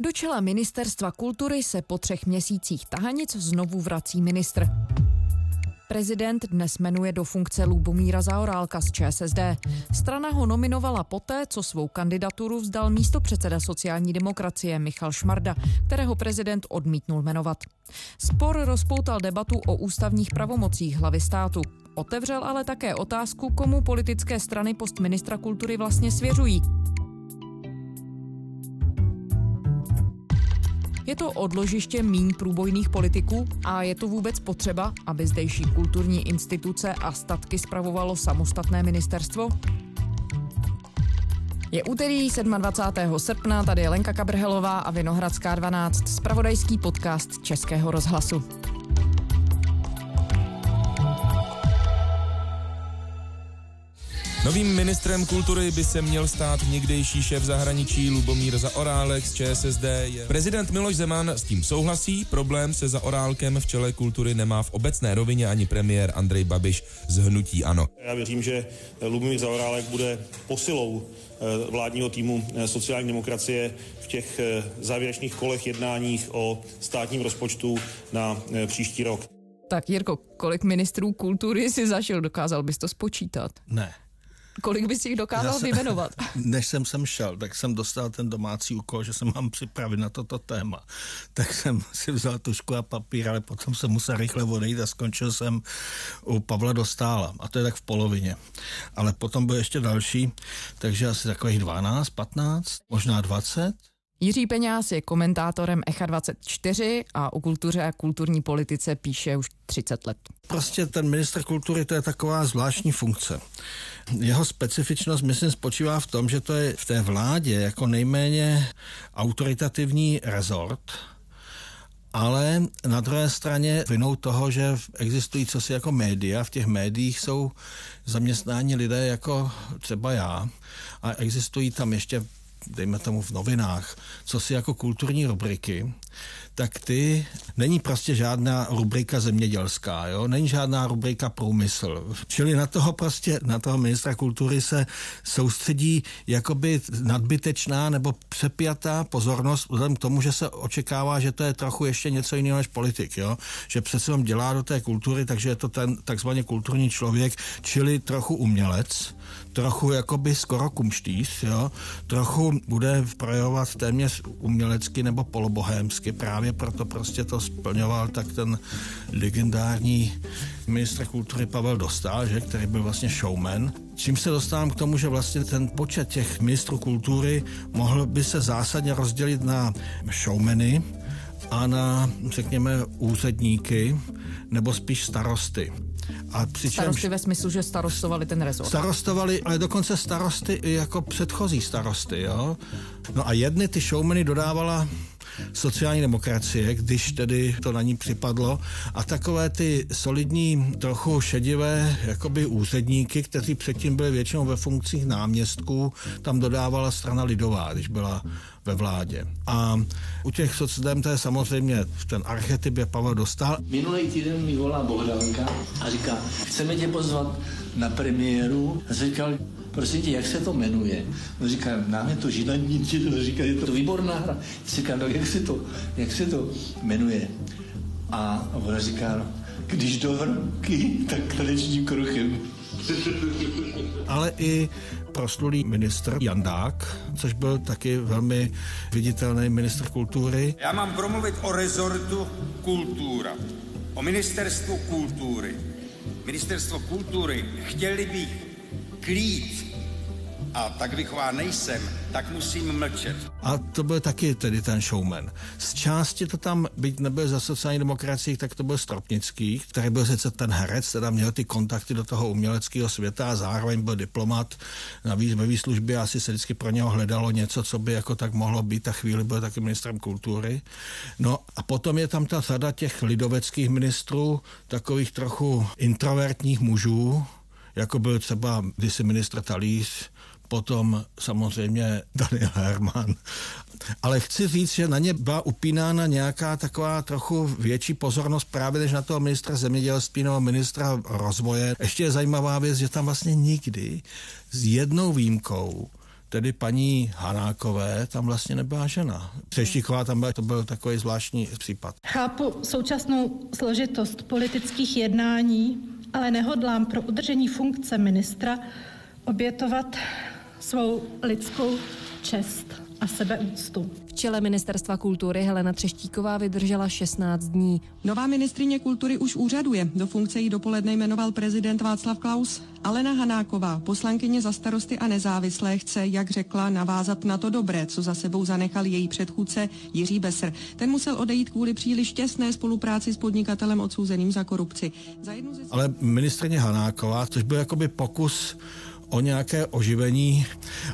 Do čela ministerstva kultury se po třech měsících tahanic znovu vrací ministr. Prezident dnes jmenuje do funkce Lubomíra Zaorálka z ČSSD. Strana ho nominovala poté, co svou kandidaturu vzdal místo předseda sociální demokracie Michal Šmarda, kterého prezident odmítnul jmenovat. Spor rozpoutal debatu o ústavních pravomocích hlavy státu. Otevřel ale také otázku, komu politické strany post ministra kultury vlastně svěřují. Je to odložiště míň průbojných politiků a je to vůbec potřeba, aby zdejší kulturní instituce a statky spravovalo samostatné ministerstvo? Je úterý 27. srpna, tady je Lenka Kabrhelová a Vinohradská 12, spravodajský podcast Českého rozhlasu. Novým ministrem kultury by se měl stát někdejší šéf zahraničí Lubomír Zaorálek z ČSSD. Je... Prezident Miloš Zeman s tím souhlasí, problém se Zaorálkem v čele kultury nemá v obecné rovině ani premiér Andrej Babiš z Hnutí Ano. Já věřím, že Lubomír Zaorálek bude posilou eh, vládního týmu eh, sociální demokracie v těch eh, závěrečných kolech jednáních o státním rozpočtu na příští rok. Tak Jirko, kolik ministrů kultury si zažil, dokázal bys to spočítat? Ne. Kolik bys jich dokázal jsem, vyjmenovat? Než jsem sem šel, tak jsem dostal ten domácí úkol, že se mám připravit na toto téma. Tak jsem si vzal tušku a papír, ale potom jsem musel rychle odejít a skončil jsem u Pavla Dostála. A to je tak v polovině. Ale potom byl ještě další, takže asi takových 12, 15, možná 20. Jiří Peňáz je komentátorem Echa 24 a o kultuře a kulturní politice píše už 30 let. Prostě ten minister kultury to je taková zvláštní funkce. Jeho specifičnost, myslím, spočívá v tom, že to je v té vládě jako nejméně autoritativní rezort, ale na druhé straně vinou toho, že existují cosi jako média, v těch médiích jsou zaměstnáni lidé jako třeba já a existují tam ještě dejme tomu v novinách, co si jako kulturní rubriky, tak ty není prostě žádná rubrika zemědělská, jo? není žádná rubrika průmysl. Čili na toho prostě, na toho ministra kultury se soustředí jakoby nadbytečná nebo přepjatá pozornost vzhledem k tomu, že se očekává, že to je trochu ještě něco jiného než politik, jo? že přece on dělá do té kultury, takže je to ten takzvaně kulturní člověk, čili trochu umělec, trochu jakoby skoro kumštýř, jo? trochu bude projevovat téměř umělecky nebo polobohémsky právě proto prostě to splňoval tak ten legendární ministr kultury Pavel Dostal, že, který byl vlastně showman. Čím se dostávám k tomu, že vlastně ten počet těch ministrů kultury mohl by se zásadně rozdělit na showmeny a na, řekněme, úředníky nebo spíš starosty. A přičem, starosty ve smyslu, že starostovali ten rezort. Starostovali, ale dokonce starosty i jako předchozí starosty, jo. No a jedny ty showmeny dodávala sociální demokracie, když tedy to na ní připadlo a takové ty solidní, trochu šedivé jakoby úředníky, kteří předtím byli většinou ve funkcích náměstků, tam dodávala strana lidová, když byla ve vládě. A u těch socdem to je samozřejmě ten archetyp je Pavel Dostal. Minulý týden mi volá Bohdánka a říká, chceme tě pozvat na premiéru. A říkal, prosím tě, jak se to jmenuje? On říká, nám je to žinadníci, to říká, je to výborná hra. Říká, no jak se to, jak se to jmenuje? A ona říká, no, když do hromky, tak tanečním kruchem. Ale i proslulý ministr Jandák, což byl taky velmi viditelný ministr kultury. Já mám promluvit o rezortu kultura, o ministerstvu kultury. Ministerstvo kultury chtěli bych klid a tak vychová nejsem, tak musím mlčet. A to byl taky tedy ten showman. Z části to tam, byť nebyl za sociální demokracii, tak to byl Stropnický, který byl sice ten herec, teda měl ty kontakty do toho uměleckého světa a zároveň byl diplomat navíc ve výslužbě asi se vždycky pro něho hledalo něco, co by jako tak mohlo být a chvíli byl taky ministrem kultury. No a potom je tam ta řada těch lidoveckých ministrů, takových trochu introvertních mužů, jako byl třeba kdysi ministr Talíř, potom samozřejmě Daniel Herman. Ale chci říct, že na ně byla upínána nějaká taková trochu větší pozornost právě než na toho ministra zemědělství nebo ministra rozvoje. Ještě je zajímavá věc, že tam vlastně nikdy s jednou výjimkou tedy paní Hanákové tam vlastně nebyla žena. Třeštíková tam byla, to byl takový zvláštní případ. Chápu současnou složitost politických jednání, ale nehodlám pro udržení funkce ministra obětovat svou lidskou čest a sebeúctu. V čele ministerstva kultury Helena Třeštíková vydržela 16 dní. Nová ministrině kultury už úřaduje. Do funkce jí dopoledne jmenoval prezident Václav Klaus. Alena Hanáková, poslankyně za starosty a nezávislé, chce, jak řekla, navázat na to dobré, co za sebou zanechal její předchůdce Jiří Besr. Ten musel odejít kvůli příliš těsné spolupráci s podnikatelem odsouzeným za korupci. Za jednu ze... Ale ministrině Hanáková, což byl jakoby pokus o nějaké oživení,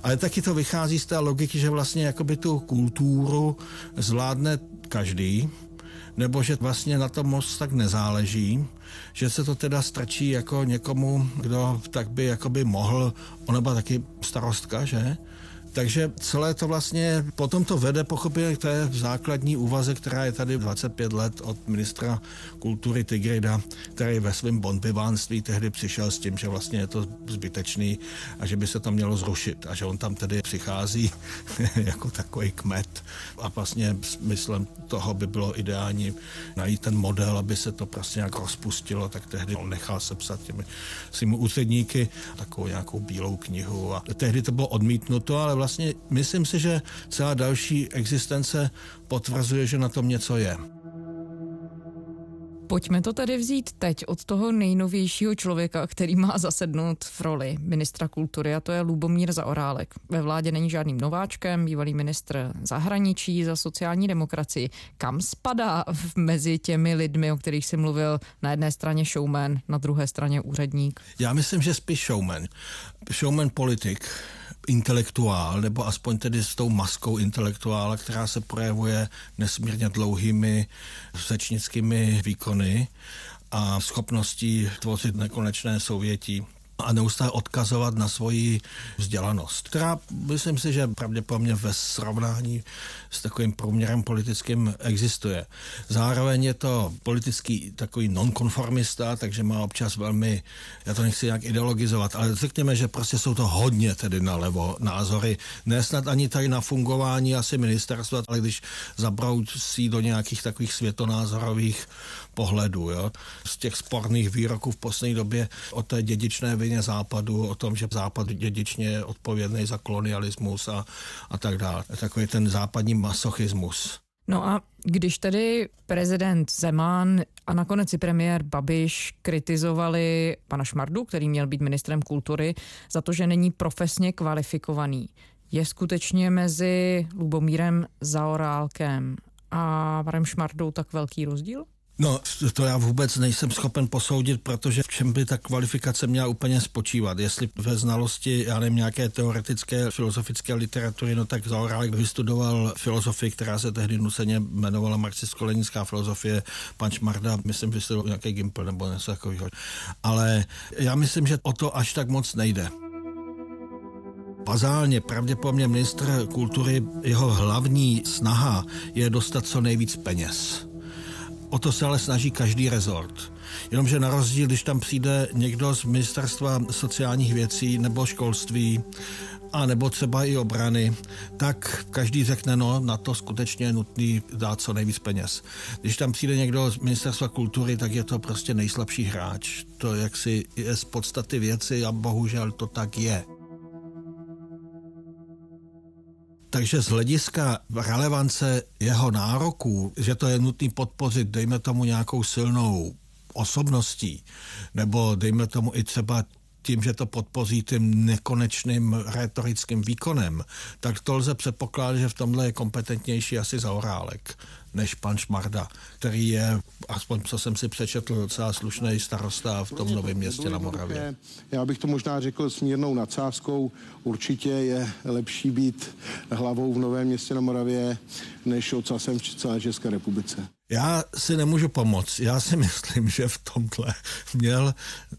ale taky to vychází z té logiky, že vlastně jakoby tu kulturu zvládne každý, nebo že vlastně na tom moc tak nezáleží, že se to teda strčí jako někomu, kdo tak by jakoby mohl, ona byla taky starostka, že? Takže celé to vlastně potom to vede pochopitelně k té základní úvaze, která je tady 25 let od ministra kultury Tigrida, který ve svém bonbivánství tehdy přišel s tím, že vlastně je to zbytečný a že by se to mělo zrušit a že on tam tedy přichází jako takový kmet. A vlastně smyslem toho by bylo ideální najít ten model, aby se to prostě nějak rozpustilo, tak tehdy on nechal sepsat těmi svými úředníky takovou nějakou bílou knihu. A tehdy to bylo odmítnuto, ale vlastně myslím si, že celá další existence potvrzuje, že na tom něco je. Pojďme to tedy vzít teď od toho nejnovějšího člověka, který má zasednout v roli ministra kultury, a to je Lubomír Zaorálek. Ve vládě není žádným nováčkem, bývalý ministr zahraničí za sociální demokracii. Kam spadá mezi těmi lidmi, o kterých si mluvil, na jedné straně showman, na druhé straně úředník? Já myslím, že spíš showman. Showman politik intelektuál, nebo aspoň tedy s tou maskou intelektuála, která se projevuje nesmírně dlouhými řečnickými výkony a schopností tvořit nekonečné souvětí a neustále odkazovat na svoji vzdělanost, která myslím si, že pravděpodobně ve srovnání s takovým průměrem politickým existuje. Zároveň je to politický takový nonkonformista, takže má občas velmi, já to nechci nějak ideologizovat, ale řekněme, že prostě jsou to hodně tedy nalevo názory, ne snad ani tady na fungování asi ministerstva, ale když zabrousí do nějakých takových světonázorových pohledů. Jo? Z těch sporných výroků v poslední době o té dědičné vině západu, o tom, že západ dědičně je odpovědný za kolonialismus a, a tak dále. Takový ten západní masochismus. No a když tedy prezident Zeman a nakonec i premiér Babiš kritizovali pana Šmardu, který měl být ministrem kultury, za to, že není profesně kvalifikovaný, je skutečně mezi Lubomírem Zaorálkem a panem Šmardou tak velký rozdíl? No, to já vůbec nejsem schopen posoudit, protože v čem by ta kvalifikace měla úplně spočívat. Jestli ve znalosti, já nevím, nějaké teoretické filozofické literatury, no tak Zaorálek vystudoval filozofii, která se tehdy nuceně jmenovala marxistsko-leninská filozofie, pan Šmarda, myslím, vystudoval nějaký Gimpel nebo něco takového. Ale já myslím, že o to až tak moc nejde. Bazálně pravděpodobně ministr kultury, jeho hlavní snaha je dostat co nejvíc peněz O to se ale snaží každý rezort. Jenomže na rozdíl, když tam přijde někdo z ministerstva sociálních věcí nebo školství, a nebo třeba i obrany, tak každý řekne, no, na to skutečně je nutný dát co nejvíc peněz. Když tam přijde někdo z ministerstva kultury, tak je to prostě nejslabší hráč. To jaksi je z podstaty věci a bohužel to tak je. Takže z hlediska relevance jeho nároků, že to je nutný podpořit, dejme tomu nějakou silnou osobností, nebo dejme tomu i třeba tím, že to podpoří tím nekonečným retorickým výkonem, tak to lze předpokládat, že v tomhle je kompetentnější asi Zaorálek než pan Šmarda, který je, aspoň co jsem si přečetl, docela slušný starosta v tom novém městě na Moravě. Já bych to možná řekl s mírnou nadsázkou. Určitě je lepší být hlavou v novém městě na Moravě, než ocasem v celé České republice. Já si nemůžu pomoct. Já si myslím, že v tomhle měl,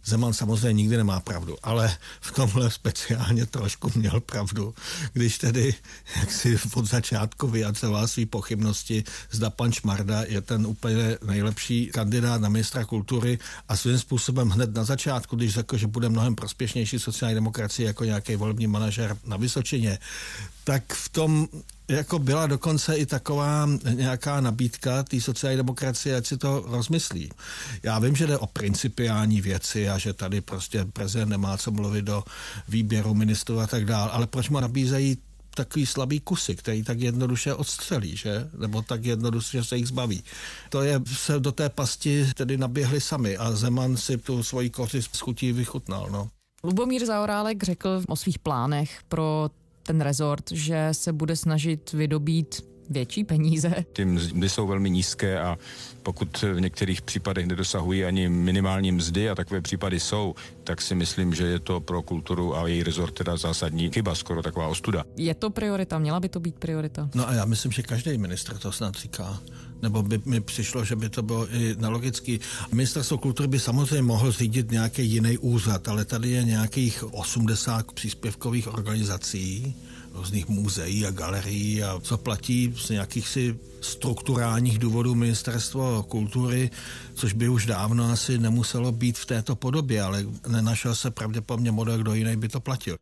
Zeman samozřejmě nikdy nemá pravdu, ale v tomhle speciálně trošku měl pravdu, když tedy jak si od začátku vyjadřoval své pochybnosti, zda pan Šmarda je ten úplně nejlepší kandidát na ministra kultury a svým způsobem hned na začátku, když řekl, že bude mnohem prospěšnější sociální demokracie jako nějaký volební manažer na Vysočině, tak v tom jako byla dokonce i taková nějaká nabídka té sociální demokracie, ať si to rozmyslí. Já vím, že jde o principiální věci a že tady prostě prezident nemá co mluvit do výběru ministrů a tak dále, ale proč mu nabízejí takový slabý kusy, který tak jednoduše odstřelí, že? Nebo tak jednoduše se jich zbaví. To je, se do té pasti tedy naběhli sami a Zeman si tu svoji koři z chutí vychutnal, no. Lubomír Zaorálek řekl o svých plánech pro ten rezort, že se bude snažit vydobít větší peníze. Ty mzdy jsou velmi nízké a pokud v některých případech nedosahují ani minimální mzdy a takové případy jsou, tak si myslím, že je to pro kulturu a její rezort teda zásadní chyba, skoro taková ostuda. Je to priorita, měla by to být priorita? No a já myslím, že každý ministr to snad říká nebo by mi přišlo, že by to bylo i nelogický. Ministerstvo kultury by samozřejmě mohl řídit nějaký jiný úřad, ale tady je nějakých 80 příspěvkových organizací, různých muzeí a galerií a co platí z nějakých si strukturálních důvodů ministerstvo kultury, což by už dávno asi nemuselo být v této podobě, ale nenašel se pravděpodobně model, kdo jiný by to platil.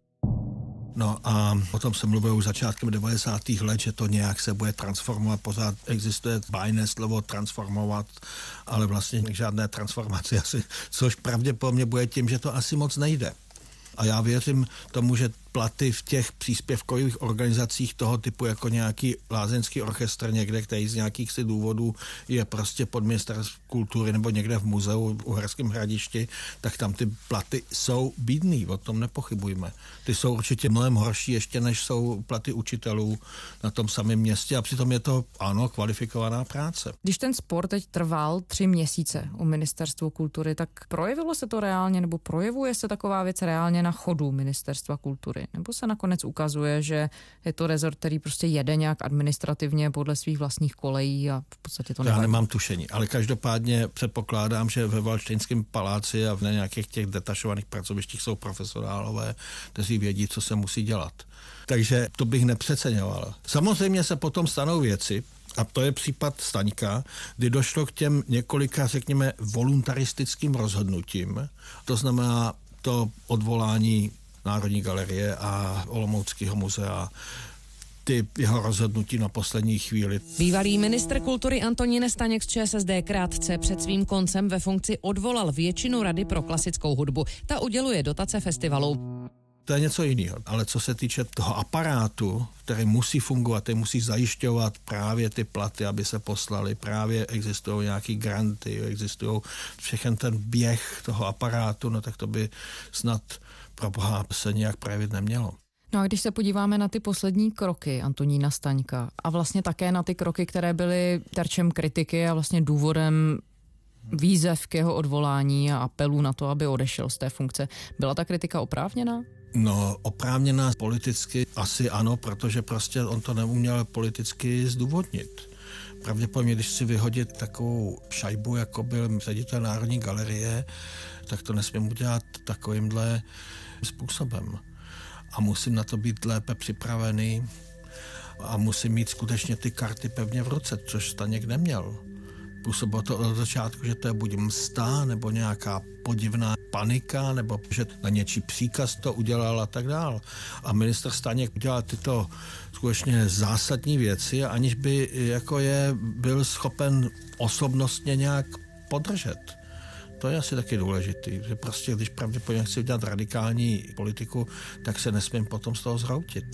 No a o tom se mluvilo už začátkem 90. let, že to nějak se bude transformovat. Pořád existuje bájné slovo transformovat, ale vlastně žádné transformaci asi, což pravděpodobně bude tím, že to asi moc nejde. A já věřím tomu, že platy v těch příspěvkových organizacích toho typu jako nějaký lázeňský orchestr někde, který z nějakých si důvodů je prostě pod ministerstvem kultury nebo někde v muzeu v Uherském hradišti, tak tam ty platy jsou bídný, o tom nepochybujme. Ty jsou určitě mnohem horší ještě, než jsou platy učitelů na tom samém městě a přitom je to, ano, kvalifikovaná práce. Když ten sport teď trval tři měsíce u ministerstvu kultury, tak projevilo se to reálně nebo projevuje se taková věc reálně na chodu ministerstva kultury? Nebo se nakonec ukazuje, že je to rezort, který prostě jede nějak administrativně podle svých vlastních kolejí a v podstatě to nevadí? Já nemám tušení, ale každopádně předpokládám, že ve Valštejnském paláci a v nějakých těch detašovaných pracovištích jsou profesionálové, kteří vědí, co se musí dělat. Takže to bych nepřeceňoval. Samozřejmě se potom stanou věci, a to je případ Staňka, kdy došlo k těm několika, řekněme, voluntaristickým rozhodnutím. To znamená to odvolání Národní galerie a Olomouckého muzea ty jeho rozhodnutí na poslední chvíli. Bývalý ministr kultury Antonín Staněk z ČSSD krátce před svým koncem ve funkci odvolal většinu Rady pro klasickou hudbu. Ta uděluje dotace festivalu. To je něco jiného. Ale co se týče toho aparátu, který musí fungovat, který musí zajišťovat právě ty platy, aby se poslali, právě existují nějaký granty, existují všechen ten běh toho aparátu, no tak to by snad pro boha se nějak projevit nemělo. No a když se podíváme na ty poslední kroky Antonína Staňka a vlastně také na ty kroky, které byly terčem kritiky a vlastně důvodem výzev k jeho odvolání a apelů na to, aby odešel z té funkce, byla ta kritika oprávněná? No, oprávněná politicky asi ano, protože prostě on to neuměl politicky zdůvodnit. Pravděpodobně, když si vyhodit takovou šajbu, jako byl ředitel Národní galerie, tak to nesmím udělat takovýmhle způsobem. A musím na to být lépe připravený a musím mít skutečně ty karty pevně v ruce, což Staněk neměl. Působilo to od začátku, že to je buď msta, nebo nějaká podivná panika, nebo že na něčí příkaz to udělal a tak dál. A minister Staněk udělal tyto skutečně zásadní věci, aniž by jako je byl schopen osobnostně nějak podržet. To je asi taky důležitý, že prostě když pravděpodobně chci udělat radikální politiku, tak se nesmím potom z toho zhroutit.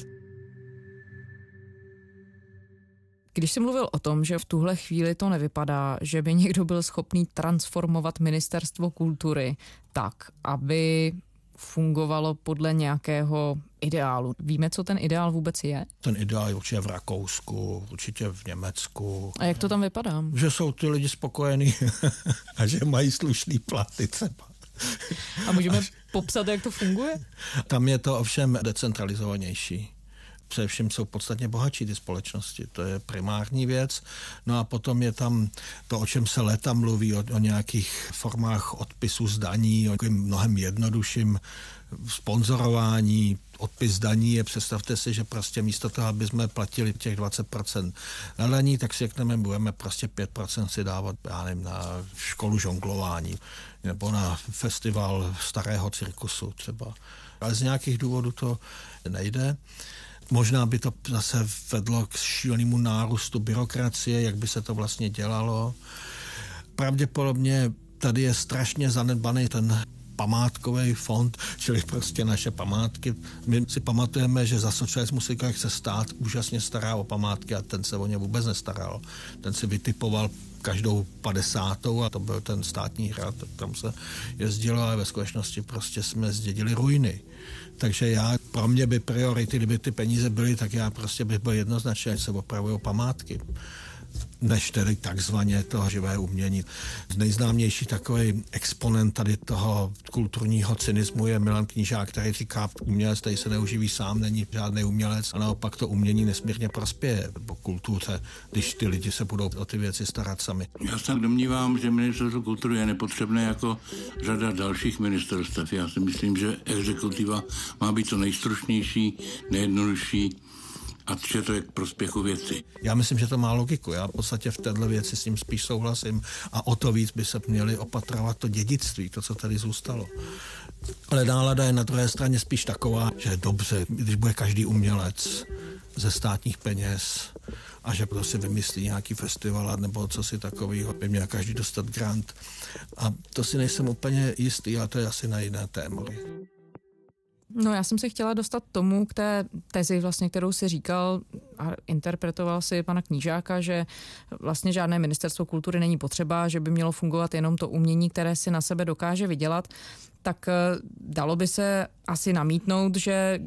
Když jsi mluvil o tom, že v tuhle chvíli to nevypadá, že by někdo byl schopný transformovat ministerstvo kultury tak, aby fungovalo podle nějakého ideálu. Víme, co ten ideál vůbec je? Ten ideál je určitě v Rakousku, určitě v Německu. A jak to tam vypadá? Že jsou ty lidi spokojení a že mají slušný platy třeba. A můžeme Až... popsat, jak to funguje? Tam je to ovšem decentralizovanější především jsou podstatně bohatší ty společnosti. To je primární věc. No a potom je tam to, o čem se leta mluví, o, o nějakých formách odpisu zdaní, o mnohem jednodušším sponzorování, odpis daní je, představte si, že prostě místo toho, aby jsme platili těch 20% na daní, tak si řekneme, budeme prostě 5% si dávat, já nevím, na školu žonglování nebo na festival starého cirkusu třeba. Ale z nějakých důvodů to nejde. Možná by to zase vedlo k šílenému nárůstu byrokracie, jak by se to vlastně dělalo. Pravděpodobně tady je strašně zanedbaný ten památkový fond, čili prostě naše památky. My si pamatujeme, že za socialismu si se stát úžasně stará o památky a ten se o ně vůbec nestaral. Ten si vytipoval každou padesátou a to byl ten státní hrad, tam se jezdilo, ale ve skutečnosti prostě jsme zdědili ruiny. Takže já, pro mě by priority, kdyby ty peníze byly, tak já prostě bych byl jednoznačně, že se opravují památky než tedy takzvaně to živé umění. Nejznámější takový exponent tady toho kulturního cynismu je Milan Knížák, který říká, umělec tady se neuživí sám, není žádný umělec a naopak to umění nesmírně prospěje po kultuře, když ty lidi se budou o ty věci starat sami. Já se domnívám, že ministerstvo kultury je nepotřebné jako řada dalších ministerstv. Já si myslím, že exekutiva má být to nejstručnější, nejjednodušší a že to je k prospěchu věci. Já myslím, že to má logiku. Já v podstatě v této věci s ním spíš souhlasím a o to víc by se měli opatrovat to dědictví, to, co tady zůstalo. Ale nálada je na druhé straně spíš taková, že dobře, když bude každý umělec ze státních peněz a že prostě vymyslí nějaký festival nebo co si takového, by měl každý dostat grant. A to si nejsem úplně jistý, ale to je asi na jiné téma. No já jsem se chtěla dostat tomu k té tezi, vlastně, kterou si říkal a interpretoval si pana Knížáka, že vlastně žádné ministerstvo kultury není potřeba, že by mělo fungovat jenom to umění, které si na sebe dokáže vydělat, tak eh, dalo by se asi namítnout, že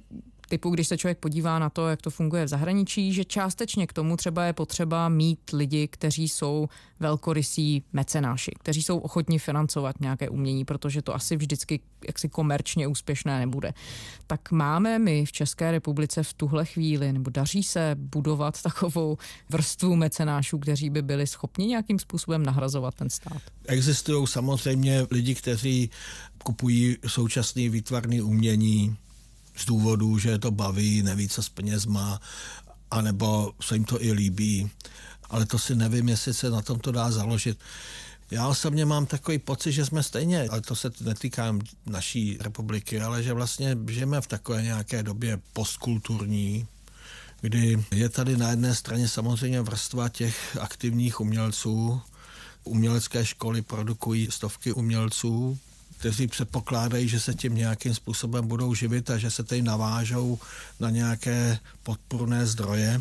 typu, když se člověk podívá na to, jak to funguje v zahraničí, že částečně k tomu třeba je potřeba mít lidi, kteří jsou velkorysí mecenáši, kteří jsou ochotni financovat nějaké umění, protože to asi vždycky jaksi komerčně úspěšné nebude. Tak máme my v České republice v tuhle chvíli, nebo daří se budovat takovou vrstvu mecenášů, kteří by byli schopni nějakým způsobem nahrazovat ten stát? Existují samozřejmě lidi, kteří kupují současný výtvarný umění, z důvodu, že je to baví, neví, co s penězma, anebo se jim to i líbí. Ale to si nevím, jestli se na tom to dá založit. Já osobně mám takový pocit, že jsme stejně, ale to se netýká naší republiky, ale že vlastně žijeme v takové nějaké době postkulturní, kdy je tady na jedné straně samozřejmě vrstva těch aktivních umělců, umělecké školy produkují stovky umělců, kteří předpokládají, že se tím nějakým způsobem budou živit a že se tady navážou na nějaké podporné zdroje,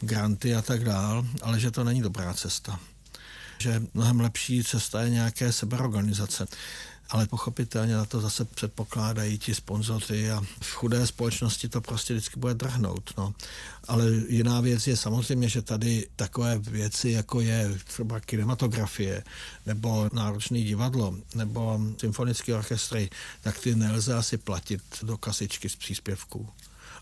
granty a tak dál, ale že to není dobrá cesta. Že mnohem lepší cesta je nějaké sebeorganizace ale pochopitelně na to zase předpokládají ti sponzoři a v chudé společnosti to prostě vždycky bude drhnout. No. Ale jiná věc je samozřejmě, že tady takové věci, jako je třeba kinematografie, nebo náročné divadlo, nebo symfonické orchestry, tak ty nelze asi platit do kasičky z příspěvků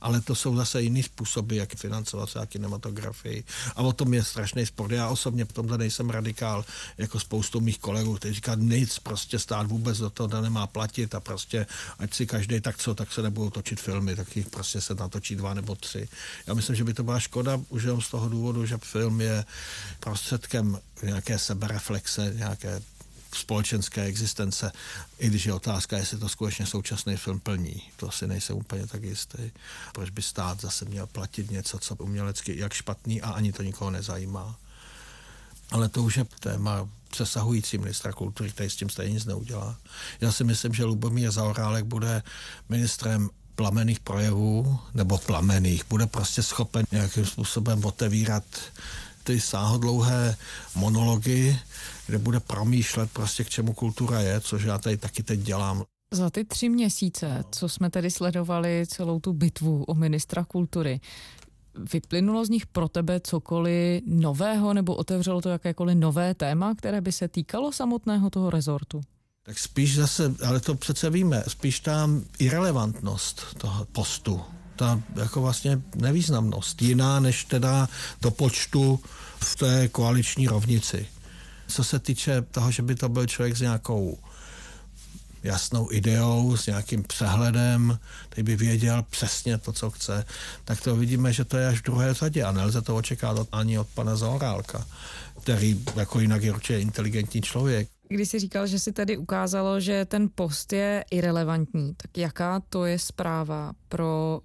ale to jsou zase jiný způsoby, jak financovat třeba kinematografii. A o tom je strašný sport. Já osobně v tomhle nejsem radikál, jako spoustu mých kolegů, kteří říká, nic prostě stát vůbec do toho nemá platit a prostě ať si každý tak co, tak se nebudou točit filmy, tak jich prostě se natočí dva nebo tři. Já myslím, že by to byla škoda už jenom z toho důvodu, že film je prostředkem nějaké sebereflexe, nějaké společenské existence, i když je otázka, jestli to skutečně současný film plní. To si nejsem úplně tak jistý. Proč by stát zase měl platit něco, co umělecky jak špatný a ani to nikoho nezajímá. Ale to už je téma přesahující ministra kultury, který s tím stejně nic neudělá. Já si myslím, že Lubomír Zaorálek bude ministrem plamených projevů, nebo plamených, bude prostě schopen nějakým způsobem otevírat ty sáhodlouhé monology, kde bude promýšlet prostě k čemu kultura je, což já tady taky teď dělám. Za ty tři měsíce, co jsme tedy sledovali celou tu bitvu o ministra kultury, vyplynulo z nich pro tebe cokoliv nového nebo otevřelo to jakékoliv nové téma, které by se týkalo samotného toho rezortu? Tak spíš zase, ale to přece víme, spíš tam irrelevantnost toho postu ta jako vlastně nevýznamnost. Jiná než teda do počtu v té koaliční rovnici. Co se týče toho, že by to byl člověk s nějakou jasnou ideou, s nějakým přehledem, který by věděl přesně to, co chce, tak to vidíme, že to je až v druhé řadě a nelze to očekávat ani od pana Zaorálka, který jako jinak je určitě inteligentní člověk. Když jsi říkal, že si tady ukázalo, že ten post je irrelevantní, tak jaká to je zpráva pro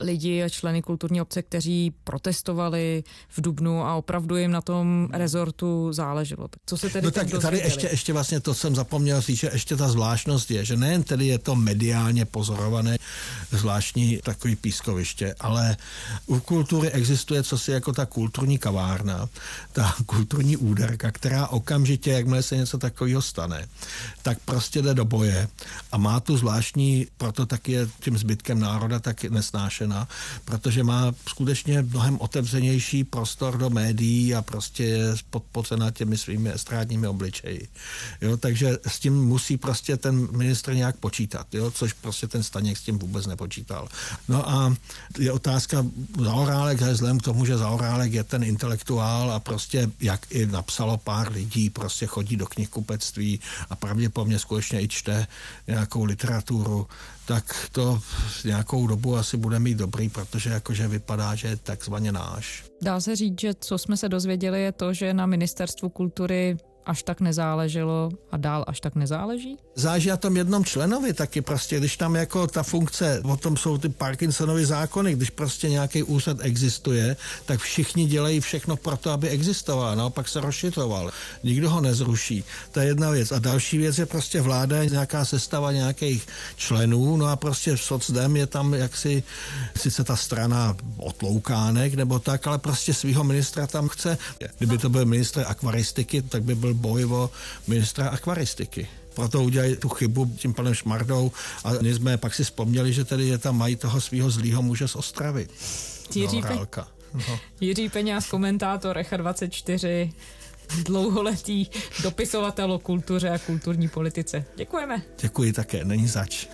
lidi a členy kulturní obce, kteří protestovali v Dubnu a opravdu jim na tom rezortu záleželo. Co se tedy no tak tady ještě, ještě vlastně to jsem zapomněl říct, že ještě ta zvláštnost je, že nejen tedy je to mediálně pozorované zvláštní takový pískoviště, ale u kultury existuje co si jako ta kulturní kavárna, ta kulturní úderka, která okamžitě, jakmile se něco takového stane, tak prostě jde do boje a má tu zvláštní, proto taky je tím zbytkem národa tak nesnášená zejména, protože má skutečně mnohem otevřenější prostor do médií a prostě je podpocena těmi svými estrádními obličeji. Jo, takže s tím musí prostě ten ministr nějak počítat, jo, což prostě ten Staněk s tím vůbec nepočítal. No a je otázka, Zaorálek, vzhledem k tomu, že Zaorálek je ten intelektuál a prostě, jak i napsalo pár lidí, prostě chodí do knihkupectví a pravděpodobně skutečně i čte nějakou literaturu, tak to nějakou dobu asi bude mít dobrý, protože jakože vypadá, že je takzvaně náš. Dá se říct, že co jsme se dozvěděli je to, že na ministerstvu kultury až tak nezáleželo a dál až tak nezáleží? Záleží na tom jednom členovi taky prostě, když tam jako ta funkce, o tom jsou ty Parkinsonovy zákony, když prostě nějaký úřad existuje, tak všichni dělají všechno pro to, aby existoval, naopak se rozšiřoval. Nikdo ho nezruší. To je jedna věc. A další věc je prostě vláda, nějaká sestava nějakých členů, no a prostě v socdem je tam jaksi sice ta strana otloukánek nebo tak, ale prostě svého ministra tam chce. Kdyby to byl ministr akvaristiky, tak by byl boj o ministra akvaristiky proto udělali tu chybu tím panem Šmardou a my jsme pak si vzpomněli, že tedy je tam mají toho svého zlýho muže z Ostravy. Jiří, no, Pe- no. Jiří Peňáz, komentátor Echa 24, dlouholetý dopisovatel o kultuře a kulturní politice. Děkujeme. Děkuji také, není zač.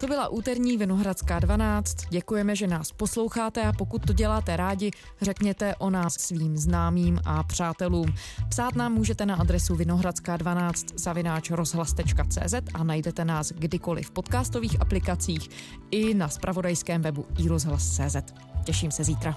To byla úterní Vinohradská 12. Děkujeme, že nás posloucháte a pokud to děláte rádi, řekněte o nás svým známým a přátelům. Psát nám můžete na adresu vinohradská12 zavináč rozhlas.cz a najdete nás kdykoliv v podcastových aplikacích i na spravodajském webu iRozhlas.cz. Těším se zítra.